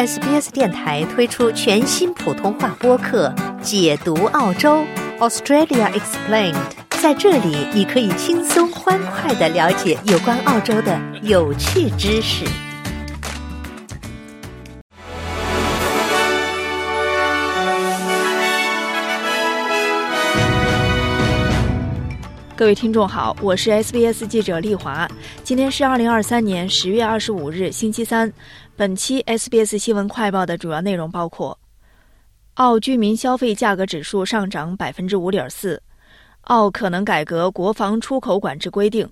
SBS 电台推出全新普通话播客《解读澳洲 Australia Explained》。在这里，你可以轻松欢快的了解有关澳洲的有趣知识。各位听众好，我是 SBS 记者丽华。今天是二零二三年十月二十五日，星期三。本期 SBS 新闻快报的主要内容包括：澳居民消费价格指数上涨百分之五点四；澳可能改革国防出口管制规定；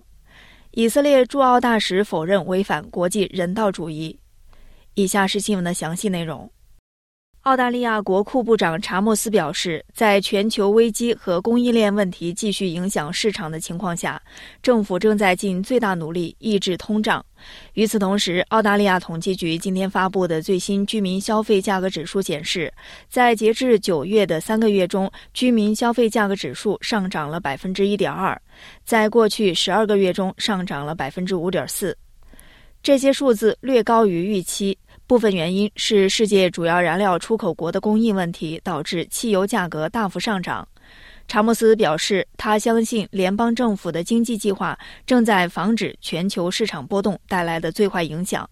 以色列驻澳大使否认违反国际人道主义。以下是新闻的详细内容。澳大利亚国库部长查莫斯表示，在全球危机和供应链问题继续影响市场的情况下，政府正在尽最大努力抑制通胀。与此同时，澳大利亚统计局今天发布的最新居民消费价格指数显示，在截至九月的三个月中，居民消费价格指数上涨了百分之一点二，在过去十二个月中上涨了百分之五点四。这些数字略高于预期。部分原因是世界主要燃料出口国的供应问题导致汽油价格大幅上涨。查莫斯表示，他相信联邦政府的经济计划正在防止全球市场波动带来的最坏影响。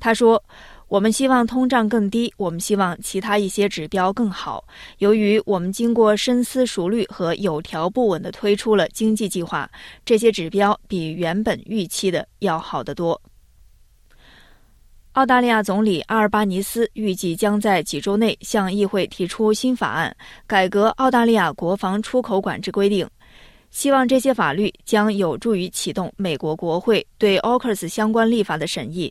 他说：“我们希望通胀更低，我们希望其他一些指标更好。由于我们经过深思熟虑和有条不紊地推出了经济计划，这些指标比原本预期的要好得多。”澳大利亚总理阿尔巴尼斯预计将在几周内向议会提出新法案，改革澳大利亚国防出口管制规定，希望这些法律将有助于启动美国国会对 AUKUS 相关立法的审议。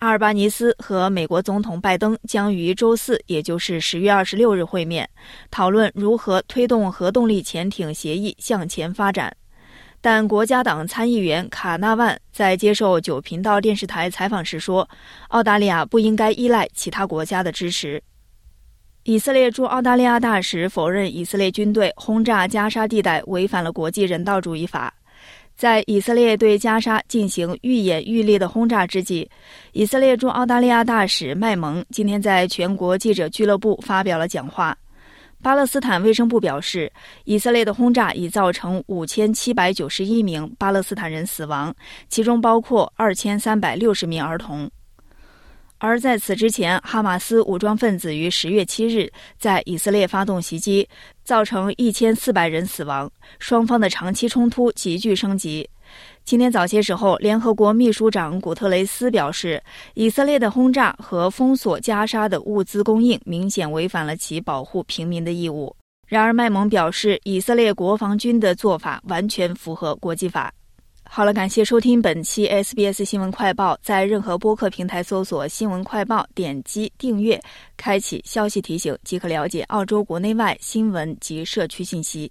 阿尔巴尼斯和美国总统拜登将于周四，也就是十月二十六日会面，讨论如何推动核动力潜艇协议向前发展。但国家党参议员卡纳万在接受九频道电视台采访时说：“澳大利亚不应该依赖其他国家的支持。”以色列驻澳大利亚大使否认以色列军队轰炸加沙地带违反了国际人道主义法。在以色列对加沙进行愈演愈烈的轰炸之际，以色列驻澳大利亚大使麦蒙今天在全国记者俱乐部发表了讲话。巴勒斯坦卫生部表示，以色列的轰炸已造成五千七百九十一名巴勒斯坦人死亡，其中包括二千三百六十名儿童。而在此之前，哈马斯武装分子于十月七日在以色列发动袭击，造成一千四百人死亡，双方的长期冲突急剧升级。今天早些时候，联合国秘书长古特雷斯表示，以色列的轰炸和封锁加沙的物资供应明显违反了其保护平民的义务。然而，麦蒙表示，以色列国防军的做法完全符合国际法。好了，感谢收听本期 SBS 新闻快报，在任何播客平台搜索“新闻快报”，点击订阅，开启消息提醒，即可了解澳洲国内外新闻及社区信息。